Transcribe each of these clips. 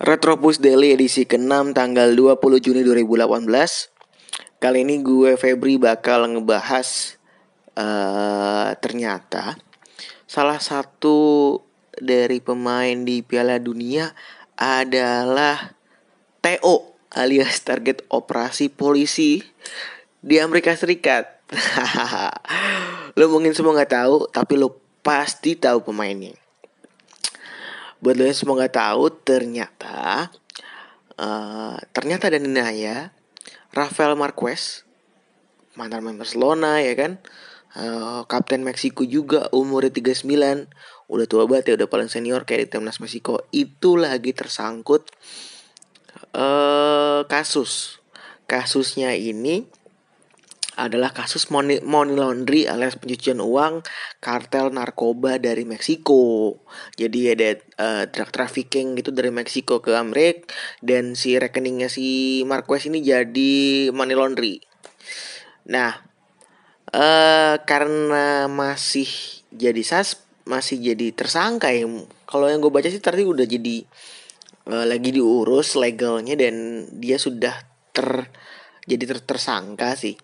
Retropus Daily edisi ke-6 tanggal 20 Juni 2018 Kali ini gue Febri bakal ngebahas uh, Ternyata Salah satu dari pemain di Piala Dunia adalah TO alias target operasi polisi di Amerika Serikat. Lo mungkin semua gak tahu tapi lo pasti tahu pemainnya buat lo yang semua nggak tahu ternyata uh, ternyata dan Naya Rafael Marquez mantan main Barcelona ya kan? Uh, kapten Meksiko juga umurnya 39 udah tua banget ya udah paling senior kayak di timnas Meksiko. Itu lagi tersangkut uh, kasus. Kasusnya ini adalah kasus money, money laundry alias pencucian uang kartel narkoba dari Meksiko. Jadi ada uh, drug trafficking gitu dari Meksiko ke Amerika dan si rekeningnya si Marquez ini jadi money laundry. Nah, uh, karena masih jadi sas masih jadi tersangka ya. Kalau yang gue baca sih tadi udah jadi uh, lagi diurus legalnya dan dia sudah ter jadi ter tersangka sih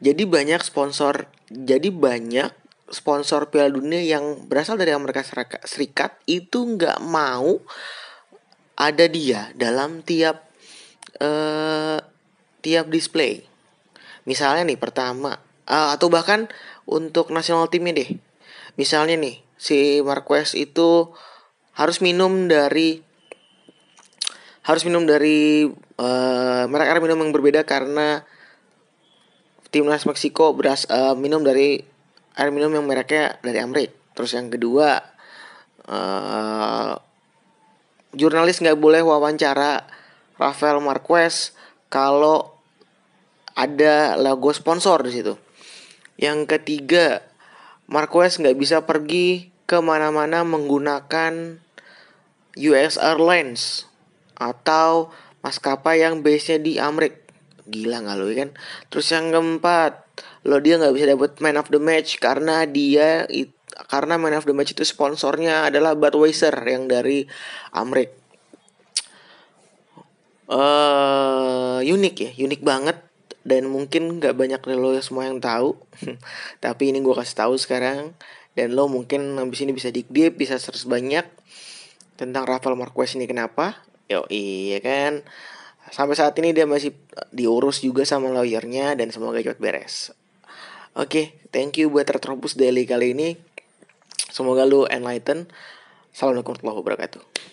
jadi banyak sponsor, jadi banyak sponsor Piala Dunia yang berasal dari Amerika Serikat itu nggak mau ada dia dalam tiap uh, tiap display. Misalnya nih pertama uh, atau bahkan untuk nasional timnya deh. Misalnya nih si Marquez itu harus minum dari harus minum dari uh, merek minum yang berbeda karena timnas Meksiko beras uh, minum dari air minum yang mereknya dari Amrik. Terus yang kedua uh, jurnalis nggak boleh wawancara Rafael Marquez kalau ada logo sponsor di situ. Yang ketiga Marquez nggak bisa pergi ke mana-mana menggunakan US Airlines atau maskapai yang base-nya di Amrik gila nggak lo kan terus yang keempat lo dia nggak bisa dapat man of the match karena dia it, karena man of the match itu sponsornya adalah Budweiser yang dari Amrik. Uh, unik ya unik banget. Dan mungkin nggak banyak dari lo semua yang tahu. Tapi ini gue kasih tahu sekarang. Dan lo mungkin habis ini bisa dig deep bisa search banyak tentang Rafael Marquez ini kenapa. Yo iya kan sampai saat ini dia masih diurus juga sama lawyernya dan semoga cepat beres. Oke, okay, thank you buat Retropus Daily kali ini. Semoga lu enlighten. Assalamualaikum warahmatullahi wabarakatuh.